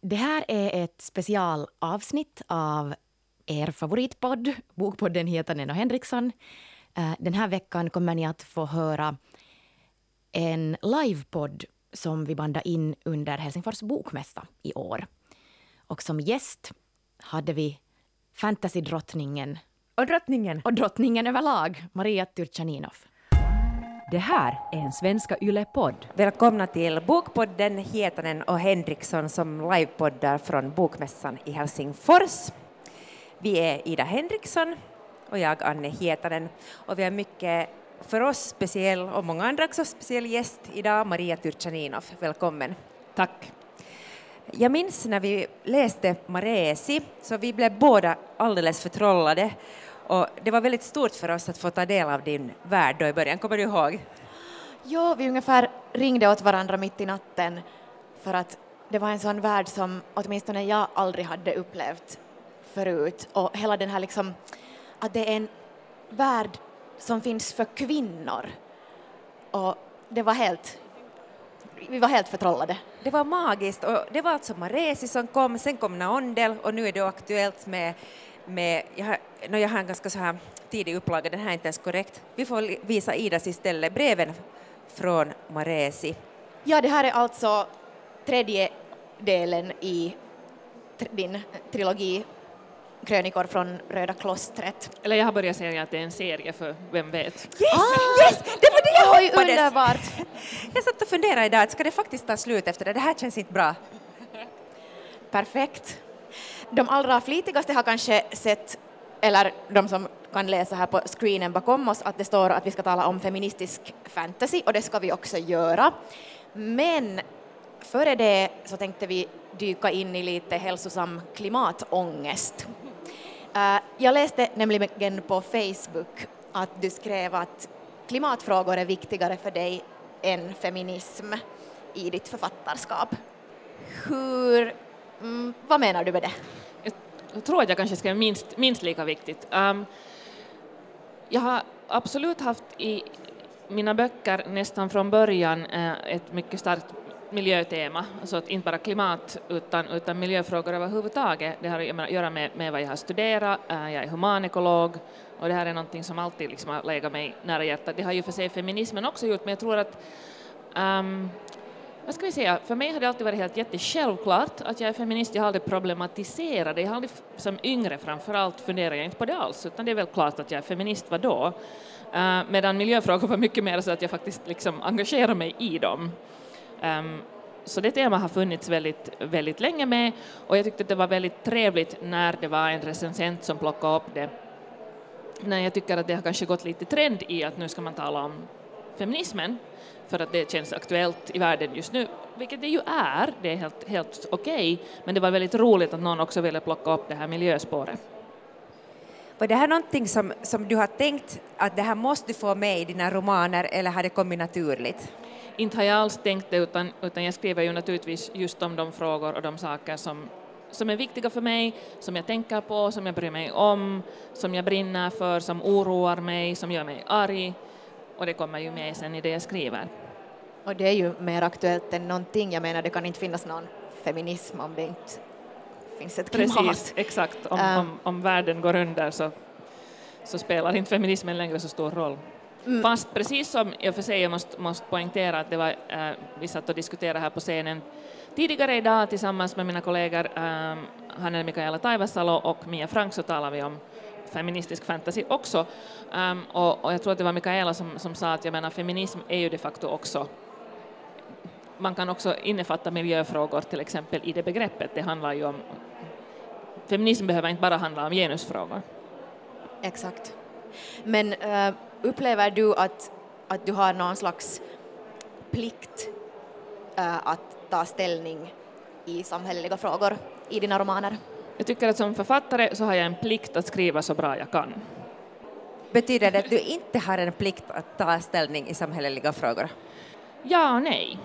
Det här är ett specialavsnitt av er favoritpodd, Bokpodden Hietanen och Henriksson. Eh, den här veckan kommer ni att få höra en livepodd som vi bandade in under Helsingfors bokmässa i år. Och som gäst hade vi fantasydrottningen Och drottningen. och drottningen överlag, Maria Turchaninov. Det här är en Svenska Yle-podd. Välkomna till Bokpodden Hietanen och Henriksson som livepoddar från Bokmässan i Helsingfors. Vi är Ida Henriksson och jag Anne Hietanen och vi har mycket för oss speciell och många andra också speciell gäst idag, Maria Turchaninov. Välkommen. Tack. Jag minns när vi läste Maresi, så vi blev båda alldeles förtrollade. Och det var väldigt stort för oss att få ta del av din värld då i början, kommer du ihåg? Ja, vi ungefär ringde åt varandra mitt i natten för att det var en sån värld som åtminstone jag aldrig hade upplevt förut. Och hela den här liksom, att det är en värld som finns för kvinnor. Och det var helt, vi var helt förtrollade. Det var magiskt och det var alltså Maresi som kom, sen kom Naondel och nu är det aktuellt med, med jag, har, no, jag har en ganska så här tidig upplaga, den här är inte ens korrekt. Vi får visa Idas istället, breven från Maresi. Ja, det här är alltså tredje delen i din trilogi Krönikor från Röda klostret. Eller jag har börjat säga att det är en serie för vem vet. Yes, yes, det var det jag Oj, hoppades! underbart! Jag satt och funderade idag, ska det faktiskt ta slut efter det? Det här känns inte bra. Perfekt. De allra flitigaste har kanske sett, eller de som kan läsa här på screenen bakom oss, att det står att vi ska tala om feministisk fantasy och det ska vi också göra. Men före det så tänkte vi dyka in i lite hälsosam klimatångest. Eh, jag läste nämligen på Facebook att du skrev att klimatfrågor är viktigare för dig än feminism i ditt författarskap. Hur, mm, vad menar du med det? Jag tror att jag kanske skrev minst, minst lika viktigt. Um, jag har absolut haft i mina böcker nästan från början eh, ett mycket starkt miljötema, alltså att inte bara klimat utan, utan miljöfrågor överhuvudtaget. Det har att göra med, med vad jag har studerat, eh, jag är humanekolog och det här är någonting som alltid liksom har legat mig nära hjärtat. Det har ju för sig feminismen också gjort, men jag tror att um, vad ska vi säga, för mig har det alltid varit helt jättesjälvklart att jag är feminist. Jag har aldrig problematiserat det. Jag har aldrig, som yngre framför allt, funderar jag inte på det alls, utan det är väl klart att jag är feminist, vadå? Uh, medan miljöfrågor var mycket mer så att jag faktiskt liksom engagerar mig i dem. Um, så det temat har funnits väldigt, väldigt länge med och jag tyckte att det var väldigt trevligt när det var en recensent som plockade upp det. När jag tycker att det har kanske gått lite trend i att nu ska man tala om feminismen för att det känns aktuellt i världen just nu, vilket det ju är, det är helt, helt okej, men det var väldigt roligt att någon också ville plocka upp det här miljöspåret. Var det här någonting som, som du har tänkt att det här måste du få med i dina romaner eller har det kommit naturligt? Inte har jag alls tänkt det, utan, utan jag skriver ju naturligtvis just om de frågor och de saker som, som är viktiga för mig, som jag tänker på, som jag bryr mig om, som jag brinner för, som oroar mig, som gör mig arg, och det kommer ju med sen i det jag skriver. Och det är ju mer aktuellt än någonting. Jag menar, det kan inte finnas någon feminism om det inte finns ett klimat. Precis, exakt. Om, Äh. om, om världen går under så, så spelar inte feminismen längre så stor roll. Mm. Fast precis som och för sig jag måste, måste poängtera att det var, eh, vi satt och diskuterade här på scenen tidigare idag tillsammans med mina kollegor eh, Hannele Mikaela Taivasalo och Mia Frank så talade vi om feministisk fantasy också. Um, och, och jag tror att det var Mikaela som, som sa att jag menar feminism är ju de facto också man kan också innefatta miljöfrågor till exempel i det begreppet. Det handlar ju om feminism behöver inte bara handla om genusfrågor. Exakt. Men uh, upplever du att, att du har någon slags plikt uh, att ta ställning i samhälleliga frågor i dina romaner? Jag tycker att som författare så har jag en plikt att skriva så bra jag kan. Betyder det att du inte har en plikt att ta ställning i samhälleliga frågor? Ja och nej.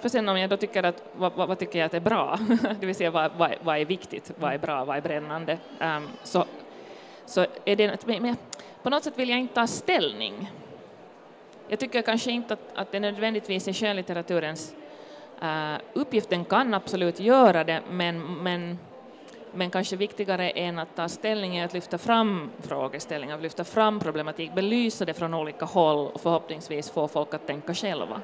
För sen om jag då tycker att vad, vad, tycker jag att är bra, det vill säga vad, vad, vad är viktigt, vad är bra, vad är brännande, um, så, så är det, men på något sätt vill jag inte ta ställning. Jag tycker kanske inte att, att det nödvändigtvis är skönlitteraturens Uh, uppgiften kan absolut göra det, men, men, men kanske viktigare än att ta ställning är att lyfta fram frågeställningar, lyfta fram problematik, belysa det från olika håll och förhoppningsvis få folk att tänka själva.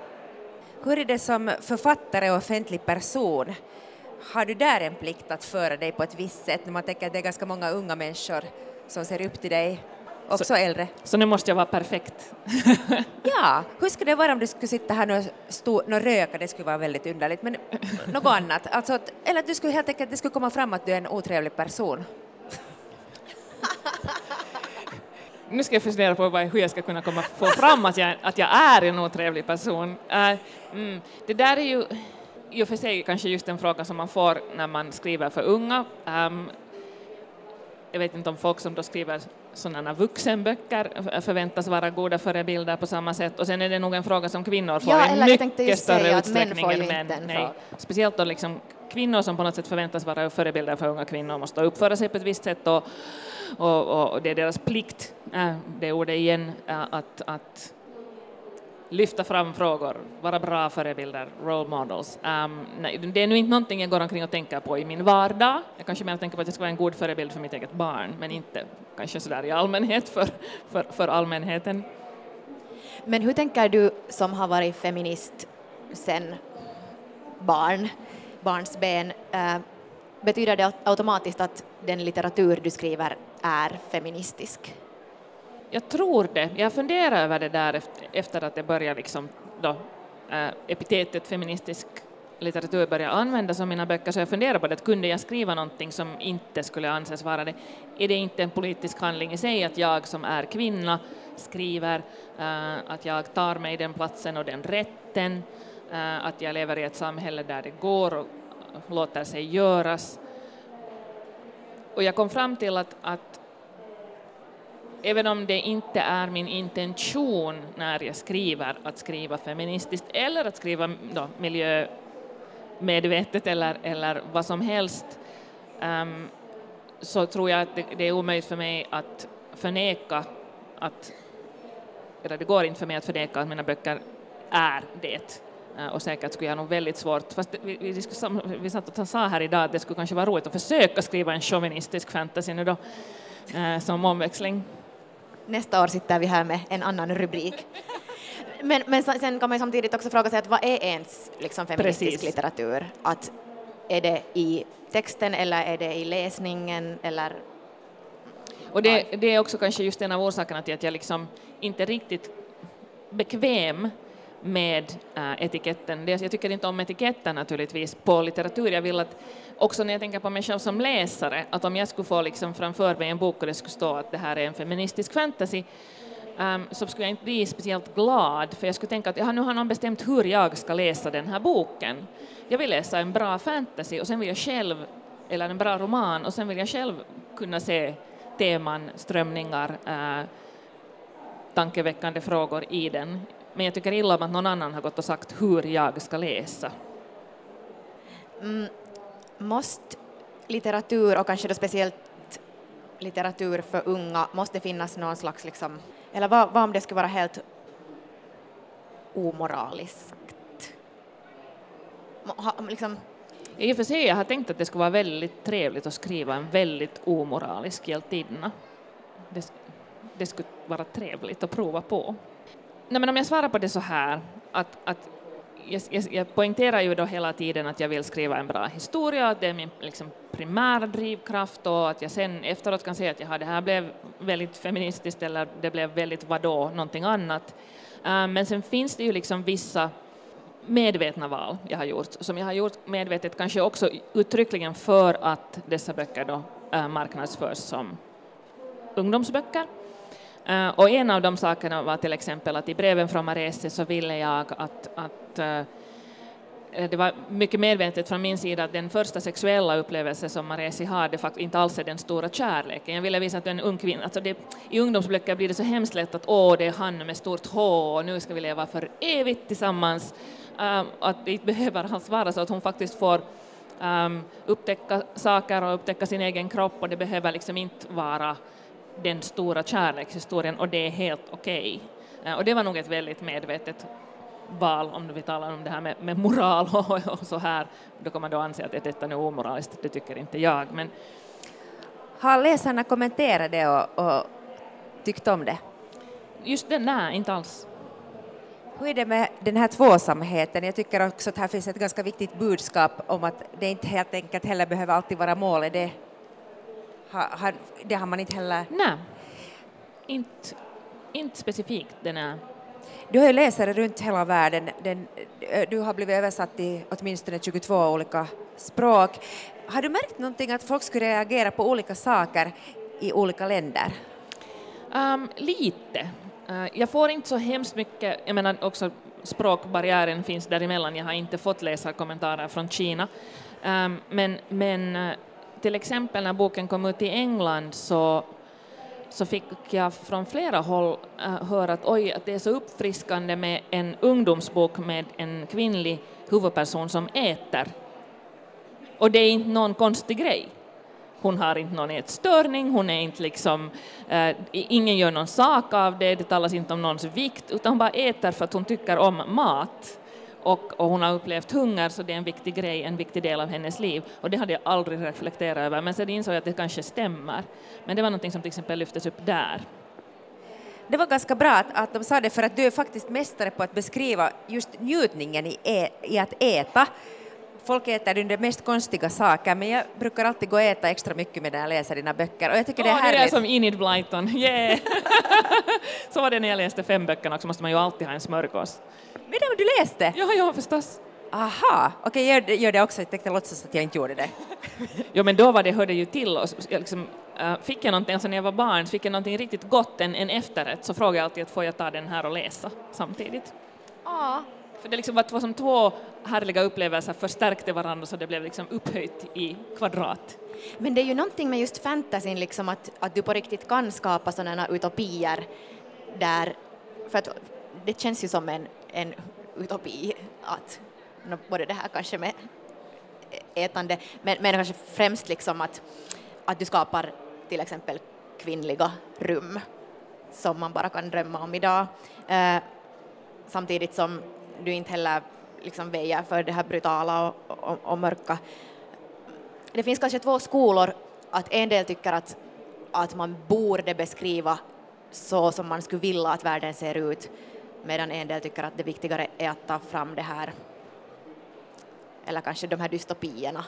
Hur är det som författare och offentlig person? Har du där en plikt att föra dig på ett visst sätt när man tänker att det är ganska många unga människor som ser upp till dig, också så, äldre? Så nu måste jag vara perfekt? ja, hur skulle det vara om du skulle sitta här och, stå, och röka, det skulle vara väldigt underligt, men något annat, alltså, eller att du skulle helt enkelt, det skulle komma fram att du är en otrevlig person? nu ska jag fundera på hur jag ska kunna komma, få fram att jag, att jag är en otrevlig person. Uh, mm, det där är ju i och för sig kanske just en fråga som man får när man skriver för unga. Um, jag vet inte om folk som då skriver sådana vuxenböcker förväntas vara goda förebilder på samma sätt. Och sen är det nog en fråga som kvinnor får ja, i mycket större utsträckning än män. Nej. Speciellt då liksom kvinnor som på något sätt förväntas vara förebilder för unga kvinnor måste uppföra sig på ett visst sätt och, och, och det är deras plikt, äh, det ordet igen, äh, att, att lyfta fram frågor, vara bra förebilder, role models. Um, nej, det är nu inte någonting jag går omkring och tänker på i min vardag. Jag kanske mer tänker på att jag ska vara en god förebild för mitt eget barn, men inte kanske sådär i allmänhet för, för, för allmänheten. Men hur tänker du som har varit feminist sen barn, barnsben, uh, betyder det automatiskt att den litteratur du skriver är feministisk? Jag tror det. Jag funderar över det där efter, att det började liksom då, äh, epitetet feministisk litteratur började användas om mina böcker, så jag funderar på det, att kunde jag skriva någonting som inte skulle anses vara det? Är det inte en politisk handling i sig att jag som är kvinna skriver, äh, att jag tar mig den platsen och den rätten, äh, att jag lever i ett samhälle där det går och låter sig göras? Och jag kom fram till att, att även om det inte är min intention när jag skriver att skriva feministiskt eller att skriva då, miljömedvetet eller, eller vad som helst, um, så tror jag att det, det, är omöjligt för mig att förneka att, eller det går inte för mig att förneka att mina böcker är det. Uh, och säkert skulle jag nog väldigt svårt, fast vi, vi, vi, vi satt och sa här idag att det skulle kanske vara roligt att försöka skriva en chauvinistisk fantasy nu då, uh, som omväxling nästa år sitter vi här med en annan rubrik. Men, men sen kan man samtidigt också fråga sig att vad är ens liksom, feministisk Precis. litteratur? Att är det i texten eller är det i läsningen eller och det, det, är också kanske just en av orsakerna till att jag liksom inte riktigt bekväm med äh, etiketten. jag tycker inte om etiketten naturligtvis på litteratur. Jag vill att också när jag tänker på mig själv som läsare, att om jag skulle få liksom framför mig en bok och det skulle stå att det här är en feministisk fantasy, um, så skulle jag inte bli speciellt glad, för jag skulle tänka att ja, nu har någon bestämt hur jag ska läsa den här boken. Jag vill läsa en bra fantasy och sen vill jag själv, eller en bra roman, och sen vill jag själv kunna se teman, strömningar, eh, tankeväckande frågor i den. Men jag tycker illa om att någon annan har gått och sagt hur jag ska läsa. Mm, måste litteratur och kanske då speciellt litteratur för unga, måste finnas någon slags, liksom, eller vad, vad om det skulle vara helt omoraliskt? Ha, liksom... I och för sig, jag har tänkt att det skulle vara väldigt trevligt att skriva en väldigt omoralisk hjältinna. Det, det skulle vara trevligt att prova på. Nej, men om jag svarar på det så här, att, att jag, jag, jag poängterar ju då hela tiden att jag vill skriva en bra historia, att det är min liksom, primära drivkraft och att jag sen efteråt kan säga att jaha, det här blev väldigt feministiskt eller det blev väldigt vadå, någonting annat. Uh, men sen finns det ju liksom vissa medvetna val jag har gjort, som jag har gjort medvetet kanske också uttryckligen för att dessa böcker då uh, marknadsförs som ungdomsböcker. Uh, och en av de sakerna var till exempel att i breven från Marese så ville jag att, att uh, det var mycket medvetet från min sida att den första sexuella upplevelse som Maresi har det faktiskt inte alls är den stora kärleken. Jag ville visa att en ung kvinna, alltså det, i ungdomsböcker blir det så hemskt lätt att åh, det är han med stort H och nu ska vi leva för evigt tillsammans. Um, att det inte behöver alls vara så att hon faktiskt får um, upptäcka saker och upptäcka sin egen kropp och det behöver liksom inte vara den stora kärlekshistorien och det är helt okej. Okay. Och det var nog ett väldigt medvetet val, om vi talar om det här med, med moral och, och, så här, då kan man då anse att detta är omoraliskt, det tycker inte jag. Men... Har läsarna kommenterat det och, och tyckt om det? Just det, nej, inte alls. Hur är det med den här tvåsamheten? Jag tycker också att här finns ett ganska viktigt budskap om att det inte helt enkelt heller behöver alltid vara målet. Det har, det har man inte heller... Nej, inte, inte specifikt den är du har ju läsare runt hela världen. Den, du har blivit översatt till åtminstone 22 olika språk. Har du märkt någonting att folk skulle reagera på olika saker i olika länder? Um, lite. Uh, jag får inte så hemskt mycket, jag menar också språkbarriären finns däremellan, jag har inte fått läsa kommentarer från Kina. Um, men, men uh, till exempel när boken kom ut i England så så fick jag från flera håll äh, höra att oj, att det är så uppfriskande med en ungdomsbok med en kvinnlig huvudperson som äter. Och det är inte någon konstig grej. Hon har inte någon ätstörning, hon är inte liksom, äh, ingen gör någon sak av det, det talas inte om någons vikt, utan hon bara äter för att hon tycker om mat och, och, hon har upplevt hunger så det är en viktig grej, en viktig del av hennes liv och det hade jag aldrig reflekterat över men sen insåg jag att det kanske stämmer. Men det var något som till exempel lyftes upp där. Det var ganska bra att, att de sa det för att du är faktiskt mästare på att beskriva just njutningen i, i att äta. Folk äter de mest konstiga saker men jag brukar alltid gå och äta extra mycket med när jag läser dina böcker och jag tycker oh, det är härligt. Det är som Enid Blyton, yeah! så var det när jag läste fem böckerna också, måste man ju alltid ha en smörgås. Men det du läste? Ja, ja förstås. Aha, okej, okay, jag gör det också. Jag tänkte låtsas att jag inte gjorde det. jo, men då var det, hörde ju till oss. Jag liksom, uh, fick jag någonting, alltså när jag var barn, fick jag någonting riktigt gott, en, en efterrätt, så frågade jag alltid att får jag ta den här och läsa samtidigt. Ja. För det liksom var två, som två härliga upplevelser förstärkte varandra så det blev liksom upphöjt i kvadrat. Men det är ju någonting med just fantasyn, liksom att, att du på riktigt kan skapa sådana utopier där, för att det känns ju som en en utopi att både det här kanske med ätande, men, men kanske främst liksom att, att du skapar till exempel kvinnliga rum som man bara kan drömma om idag. Eh, samtidigt som du inte heller liksom väjer för det här brutala och, och, och, mörka. Det finns kanske två skolor, att en del tycker att, att man borde beskriva så som man skulle vilja att världen ser ut medan en del tycker att det viktigare är att ta fram det här, eller kanske de här dystopierna.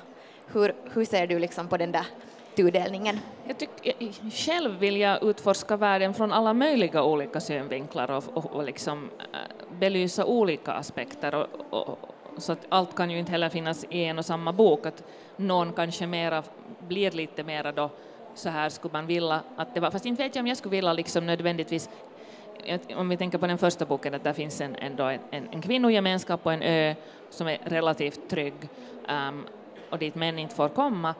Hur, hur ser du liksom på den där tudelningen? Jag tyck, själv vill jag utforska världen från alla möjliga olika synvinklar och, och, och liksom, äh, belysa olika aspekter. Och, och, så att allt kan ju inte heller finnas i en och samma bok, att någon kanske mera blir lite mera då så här skulle man vilja att det var, fast inte vet jag om jag skulle vilja liksom nödvändigtvis om vi tänker på den första boken, att där finns en, en, en, en kvinnogemenskap på en ö som är relativt trygg um, och dit män inte får komma,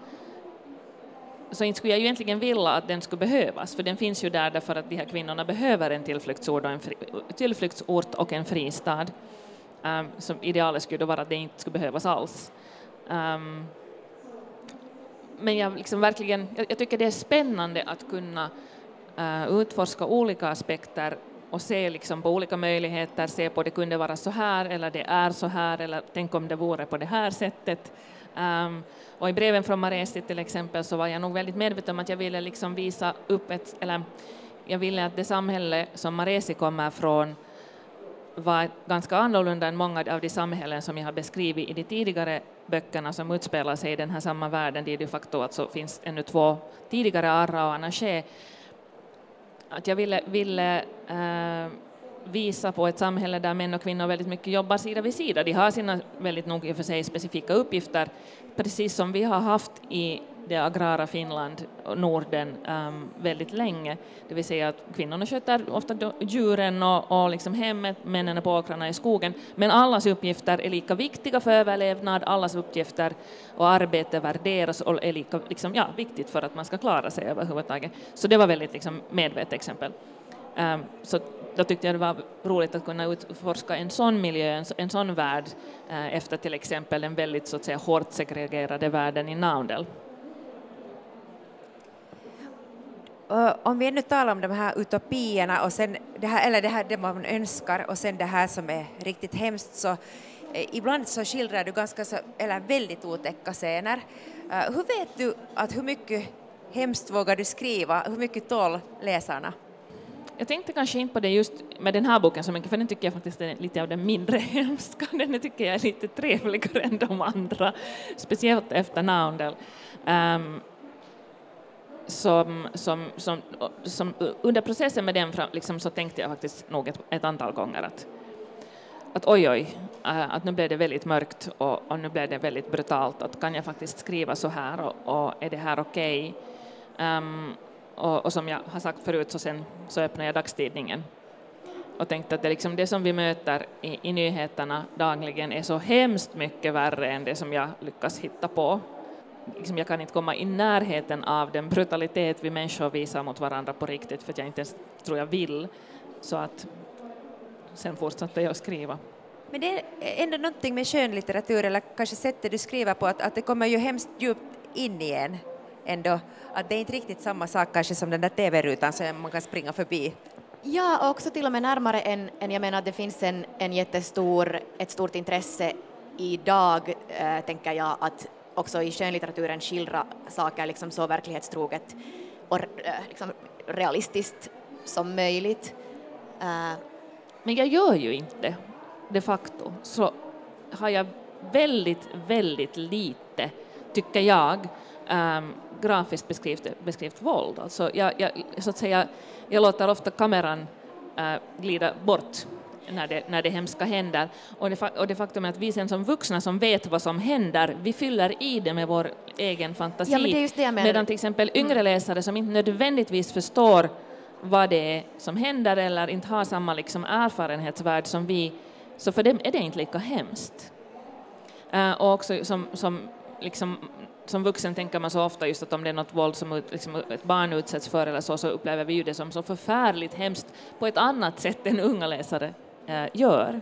så inte skulle jag ju egentligen vilja att den skulle behövas, för den finns ju där därför att de här kvinnorna behöver en tillflyktsort och en, fri, tillflyktsort och en fristad. Ehm, um, som idealet skulle då vara att det inte skulle behövas alls. Um, men jag, liksom verkligen, jag, jag, tycker det är spännande att kunna uh, utforska olika aspekter och se liksom på olika möjligheter, se på det kunde vara så här eller det är så här eller tänk om det vore på det här sättet. Um, och i breven från Maresi till exempel så var jag nog väldigt medveten om att jag ville liksom visa upp ett, eller jag ville att det samhälle som Maresi kommer från var ganska annorlunda än många av de samhällen som jag har beskrivit i de tidigare böckerna som utspelar sig i den här samma världen, där de facto alltså finns ännu två tidigare Arra och Anaché, att jag ville, ville äh, visa på ett samhälle där män och kvinnor väldigt mycket jobbar sida vid sida. De har sina väldigt nog i och för sig specifika uppgifter, precis som vi har haft i det agrara Finland och Norden um, väldigt länge. Det vill säga att kvinnorna sköter ofta djuren och, och liksom hemmet, männen är på åkrarna i skogen. Men allas uppgifter är lika viktiga för överlevnad, allas uppgifter och arbete värderas och är lika liksom, ja, viktigt för att man ska klara sig överhuvudtaget. Så det var väldigt liksom, medvetet exempel. Ehm, så då tyckte jag det var roligt att kunna utforska en sån miljö, en, sån värld, eh, efter till exempel den väldigt så att säga, hårt segregerade världen i Naundel. Eh, om vi ännu talar om de här utopierna och sen det här, eller det här det man önskar och sen det här som är riktigt hemskt så eh, ibland så skildrar du ganska så, eller väldigt otäcka scener. Hur vet du att hur mycket hemskt vågar du skriva, hur mycket tål läsarna? Jag tänkte kanske inte på det just med den här boken så mycket, för den tycker jag faktiskt är lite av den mindre hemska. Den tycker jag är lite trevligare än de andra, speciellt efter Naundel. Um, ehm, som, som, som, som, under processen med den liksom, så tänkte jag faktiskt nog ett, ett antal gånger att, att oj, oj, eh, att nu blev det väldigt mörkt och, och, nu blev det väldigt brutalt. Att kan jag faktiskt skriva så här och, och är det här okej? Okay? Um, och, och, som jag har sagt förut så, sen, så öppnade jag dagstidningen och tänkte att det, liksom det som vi möter i, i nyheterna dagligen är så hemskt mycket värre än det som jag lyckas hitta på liksom jag kan inte komma i närheten av den brutalitet vi människor visar mot varandra på riktigt för att jag inte ens tror jag vill. Så att sen fortsatte jag att skriva. Men det är ändå någonting med skönlitteratur eller kanske sättet du skriver på att, att det kommer ju hemskt djupt in i en ändå. Att det är inte riktigt samma sak kanske som den där TV-rutan som man kan springa förbi. Ja, och också till och med närmare än, än jag menar att det finns en, en jättestor, ett stort intresse idag, äh, tänker jag, att också i skönlitteraturen skildra saker liksom så verklighetstroget och äh, liksom realistiskt som möjligt. Äh. Men jag gör ju inte de facto. Så har jag väldigt, väldigt lite, tycker jag, ähm, grafiskt beskrivt, beskrivt våld. Alltså jag, jag, så att säga, jag låter ofta kameran äh, glida bort när det, när det hemska händer. Och det, och det faktum är att vi sen som vuxna som vet vad som händer, vi fyller i det med vår egen fantasi. Ja, men det Medan till exempel yngre mm. läsare som inte nödvändigtvis förstår vad det är som händer eller inte har samma liksom erfarenhetsvärld som vi, så för dem är det inte lika hemskt. Uh, och också som, som, liksom, som vuxen tänker man så ofta just att om det är något våld som liksom, ett barn utsätts för eller så, så upplever vi ju det som så förfärligt hemskt på ett annat sätt än unga läsare eh, gör.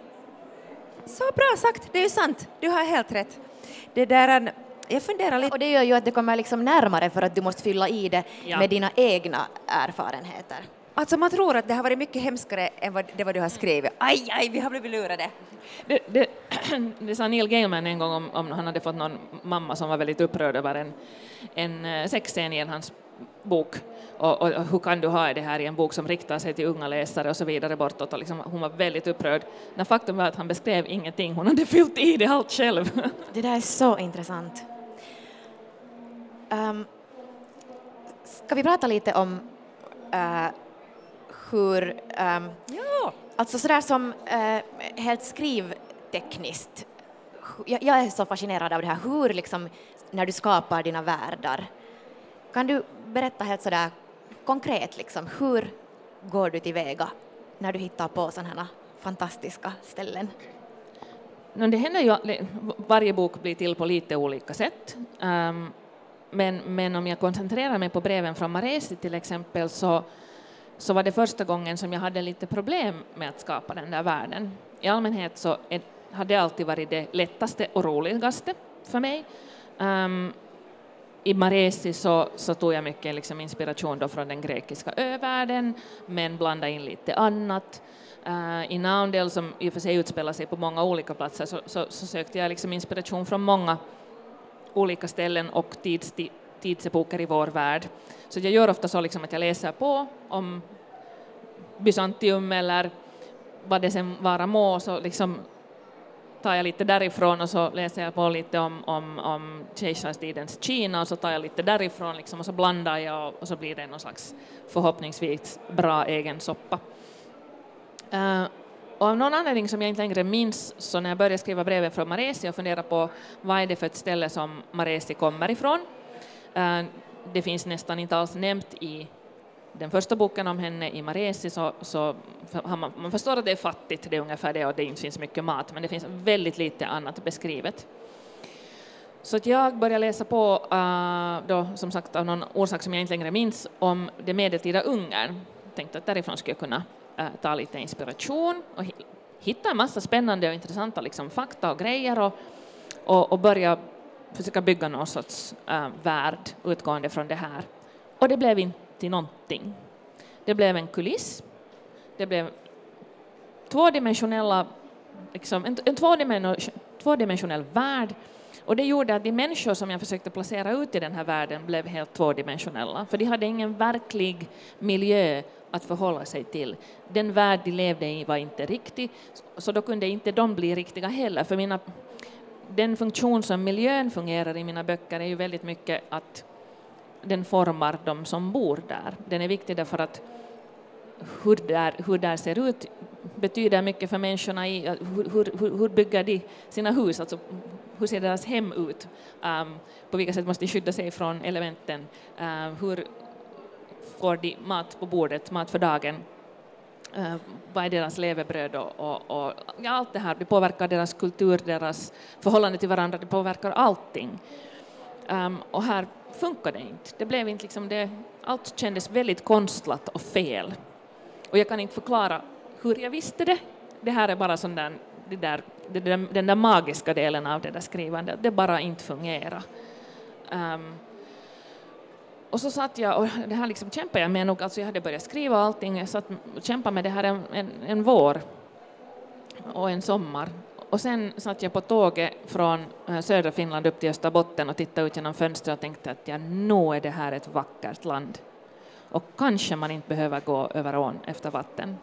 Så bra sagt, det är ju sant, du har helt rätt. Det där, jag funderar lite... Och det gör ju att det kommer liksom närmare för att du måste fylla i det ja. med dina egna erfarenheter. Alltså man tror att det har varit mycket hemskare än vad, det vad du har skrivit. Aj, aj, vi har blivit lurade. Det, det, det sa Neil Gaiman en gång om, om han hade fått någon mamma som var väldigt upprörd över en, en eh, sexscen i hans bok och, och, hur kan du ha det här i en bok som riktar sig till unga läsare och så vidare bortåt. Och liksom, hon var väldigt upprörd. När faktum var att han beskrev ingenting, hon hade fyllt i det allt själv. Det där är så intressant. Um, ska vi prata lite om uh, hur, um, ja. alltså sådär som uh, helt tekniskt. jag, jag, är så fascinerad av det här, hur liksom när du skapar dina världar, kan du berätta helt sådär konkret, liksom, hur går du tillväga när du hittar på sådana här fantastiska ställen? det händer ju, varje bok blir till på lite olika sätt. Um, men, men om jag koncentrerar mig på breven från Maresi till exempel så, så var det första gången som jag hade lite problem med att skapa den där världen. I allmänhet så är, har det alltid varit det lättaste och roligaste för mig. Um, i Maresi så, så tog jag mycket liksom inspiration då från den grekiska övärlden, men blandade in lite annat. Uh, I Naundel, som i och för sig utspelar sig på många olika platser, så, så, så sökte jag liksom inspiration från många olika ställen och tids, tidsepoker i vår värld. Så jag gör ofta så liksom att jag läser på om Bysantium eller vad det sen vara må, så liksom tar jag lite därifrån och så läser jag på lite om, om, om kejsarstidens Kina och så tar jag lite därifrån liksom, och så blandar jag och, och så blir det någon slags förhoppningsvis bra egen soppa. Uh, och av någon anledning som jag inte längre minns, så när jag började skriva breven från Maresi och fundera på vad är det för ett ställe som Maresi kommer ifrån, uh, det finns nästan inte alls nämnt i den första boken om henne i Maresi så, så man, man förstår att det är fattigt, det är ungefär det och det inte finns mycket mat, men det finns väldigt lite annat beskrivet. Så att jag började läsa på, uh, då, som sagt av någon orsak som jag inte längre minns, om det medeltida Ungern. Tänkte att därifrån skulle jag kunna uh, ta lite inspiration och hitta en massa spännande och intressanta liksom, fakta och grejer och, och, och börja försöka bygga någon sorts uh, värld utgående från det här. Och det blev inte till någonting. Det blev en kuliss, det blev tvådimensionella, liksom, en, en tvådimensionell värld och det gjorde att de människor som jag försökte placera ut i den här världen blev helt tvådimensionella, för de hade ingen verklig miljö att förhålla sig till. Den värld de levde i var inte riktig, så då kunde inte de bli riktiga heller, för mina, den funktion som miljön fungerar i mina böcker är ju väldigt mycket att den formar de som bor där. Den är viktig därför att hur där, hur där ser ut betyder mycket för människorna i hur, hur, hur bygger de sina hus, alltså hur ser deras hem ut, um, på vilka sätt måste de skydda sig från elementen, uh, hur får de mat på bordet, mat för dagen, uh, vad är deras levebröd och, och, och ja, allt det här, det påverkar deras kultur, deras förhållande till varandra, det påverkar allting. Um, och här funkade det inte. Det blev inte liksom det, allt kändes väldigt konstlat och fel. Och jag kan inte förklara hur jag visste det. Det här är bara sån där, det där, det där, den där magiska delen av det där skrivandet, det bara inte fungerar. Um, och så satt jag, och det här liksom kämpade jag med nog, alltså jag hade börjat skriva allting, jag satt och kämpade med det här en, en, en vår och en sommar. Och sen satt jag på tåget från eh, södra Finland upp till Österbotten och tittade ut genom fönstret och tänkte att ja, nu är det här ett vackert land. Och kanske man inte behöver gå över ån efter vatten.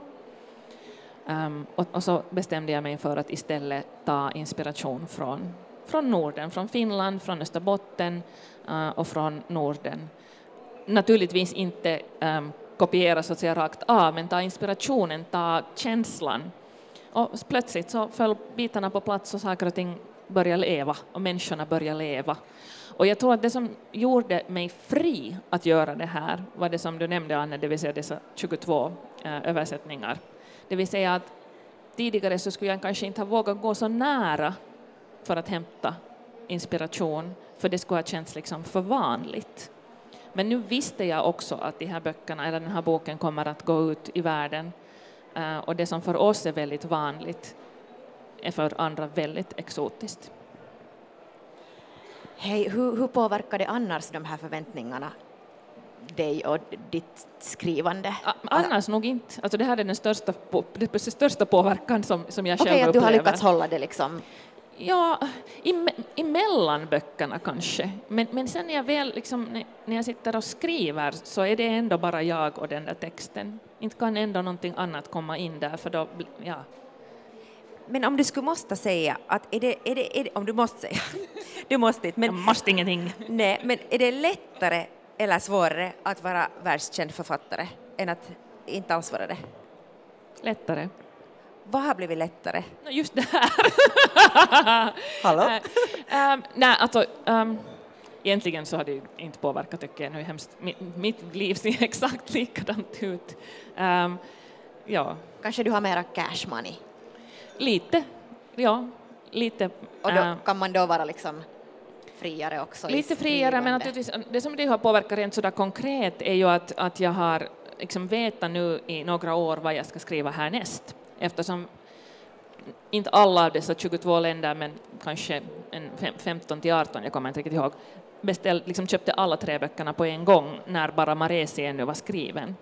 Um, och, och, så bestämde jag mig för att istället ta inspiration från, från Norden, från Finland, från Österbotten uh, eh, och från Norden. Naturligtvis inte um, kopiera så att säga rakt av, men ta inspirationen, ta känslan. Och plötsligt så föll bitarna på plats och saker och ting började leva och människorna började leva. Och jag tror att det som gjorde mig fri att göra det här var det som du nämnde, Anne, det vill säga dessa 22 eh, översättningar det vill säga att tidigare så skulle jag kanske inte ha vågat gå så nära för att hämta inspiration, för det skulle ha känts liksom för vanligt. Men nu visste jag också att de här böckerna, eller den här boken kommer att gå ut i världen och det som för oss är väldigt vanligt är för andra väldigt exotiskt. Hej, hur, hur påverkar det annars de här förväntningarna dig och ditt skrivande? Annars nog inte. Alltså det här är den största, den största påverkan som, som jag själv upplever. Okej, att du har lyckats hålla det liksom Ja, emellan böckerna kanske. Men, men sen när jag väl liksom, när jag sitter och skriver så är det ändå bara jag och den där texten. Inte kan ändå någonting annat komma in där för då, ja. Men om du skulle måste säga att är det, är det, är det om du måste säga, du måste inte, men... Jag måste ingenting. Nej, men är det lättare eller svårare att vara världskänd författare än att inte alls vara det? Lättare. Vad har blivit lättare? Just det här. Hallå? um, nej, alltså, um, egentligen så har det inte påverkat tycker jag. Nu hemskt, mitt, liv ser exakt likadant ut. Um, ja. Kanske du har mera cash money? Lite, ja. Lite. Och då kan man då vara liksom friare också? Lite friare, men naturligtvis, det som det har påverkat rent sådär konkret är ju att, att jag har liksom vetat nu i några år vad jag ska skriva härnäst, eftersom inte alla av dessa 22 länder, men kanske en 15 till 18, jag kommer inte riktigt ihåg, beställ, liksom köpte alla tre böckerna på en gång när bara Maresi ännu var skriven.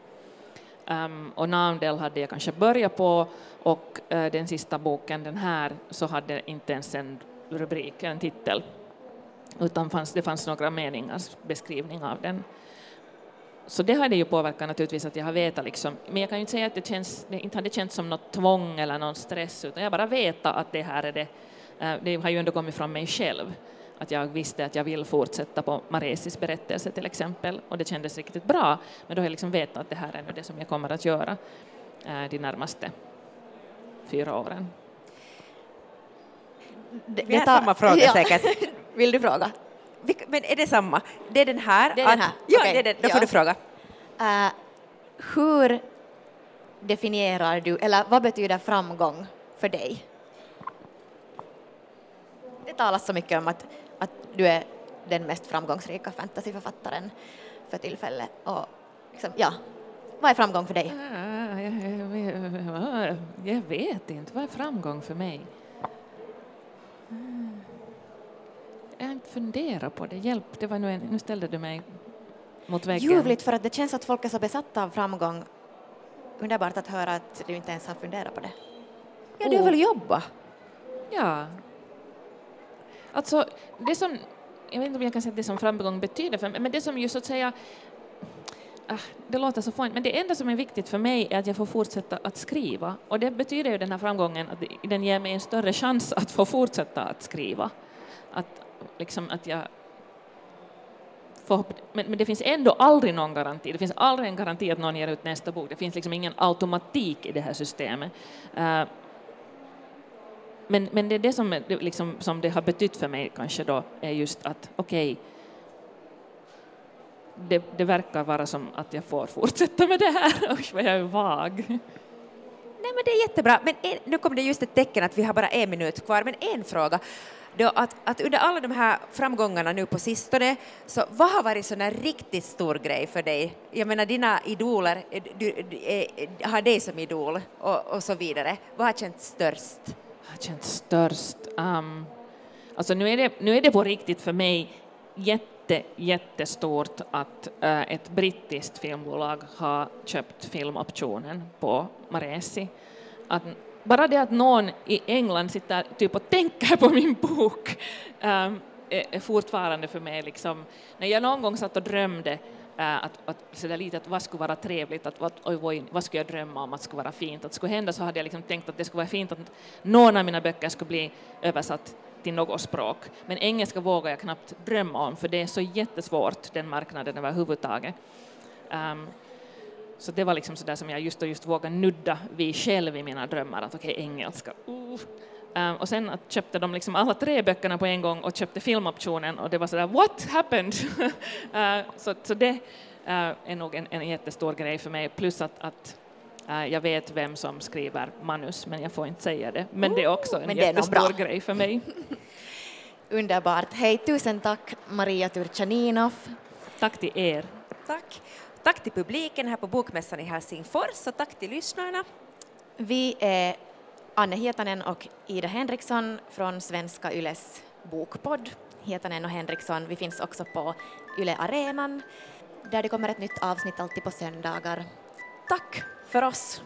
Um, och Naundel hade jag kanske börjat på och uh, den sista boken, den här, så hade inte ens en rubrik, en titel utan fanns, det fanns några meningars beskrivning av den. Så det hade ju påverkat naturligtvis att jag har vetat liksom, men jag kan ju inte säga att det, känns, det inte hade känts som något tvång eller någon stress, utan jag bara vetat att det här är det. uh, det har ju ändå kommit från mig själv, att jag visste att jag vill fortsätta på Maresis berättelse till exempel, och det kändes riktigt bra, men då har jag liksom vetat att det här är nu det som jag kommer att göra eh, de närmaste fyra åren. Det, Vi har samma fråga ja. säkert. Vill du fråga? Men är det samma? Det är den här? Det är den här. Ja, okay. det är den. då får du fråga. Uh, hur definierar du, eller vad betyder framgång för dig? Det talas så mycket om att, att du är den mest framgångsrika fantasyförfattaren för tillfället. Och liksom, ja, vad är framgång för dig? Jag vet inte, vad är framgång för mig? jag har inte funderat på det. Hjälp, det var nu, en, nu ställde du mig mot väggen. Ljuvligt för att det känns att folk är så besatta av framgång. Underbart att höra att du inte ens har funderat på det. Ja, du har väl jobbat? Ja. Alltså, det som, jag vet inte om jag kan säga att det som framgång betyder för mig, men det som ju så att säga ah, det låter så fånigt, men det enda som är viktigt för mig är att jag får fortsätta att skriva. Och det betyder ju den här framgången att den ger mig en större chans att få fortsätta att skriva. Att, liksom, att jag får, men, men det finns ändå aldrig någon garanti. Det finns aldrig en garanti att någon ger ut nästa bok. Det finns liksom ingen automatik i det här systemet. Uh, men, men det är det som, liksom, som det har betytt för mig kanske då, är just att okej, okay, det, det, verkar vara som att jag får fortsätta med det här. Usch vad jag är vag. Nej men det är jättebra. Men en, nu kom det just ett tecken att vi har bara en minut kvar. Men en fråga. Då att, att under alla de här framgångarna nu på sistone, så vad har varit sån riktigt stor grej för dig? Jag menar dina idoler, du, du, du har dig som idol och, och så vidare. Vad har känts störst? Har känt störst? Um, alltså nu är, det, nu är det på riktigt för mig jätte, jättestort att uh, ett brittiskt filmbolag har köpt filmoptionen på Maresi. Att, bara det att någon i England sitter typ och tänker på min bok um, är, är fortfarande för mig liksom, när jag någon gång satt och drömde Äh, att, att, så där lite att vad skulle vara trevligt, att vad, oj, oj, vad skulle jag drömma om att skulle vara fint, att skulle hända så hade jag liksom tänkt att det skulle vara fint att någon av mina böcker skulle bli översatt till något språk. Men engelska vågar jag knappt drömma om, för det är så jättesvårt, den marknaden överhuvudtaget. Um, så det var liksom sådär som jag just och just vågade nudda vid själv i mina drömmar, att okej, okay, engelska, uh, och sen att köpte de liksom alla tre böckerna på en gång och köpte filmoptionen och det var sådär what happened? uh, så, så det uh, är nog en, en jättestor grej för mig, plus att, att uh, jag vet vem som skriver manus, men jag får inte säga det. Men det är också en jättestor grej för mig. Underbart. Hej, tusen tack Maria Turchaninov. Tack till er. Tack. Tack till publiken här på Bokmässan i Helsingfors och tack till lyssnarna. Vi är Anne Hietanen och Ida Henriksson från Svenska Yles bokpodd. Hietanen och Henriksson, vi finns också på Yle Arenan där det kommer ett nytt avsnitt alltid på söndagar. Tack för oss!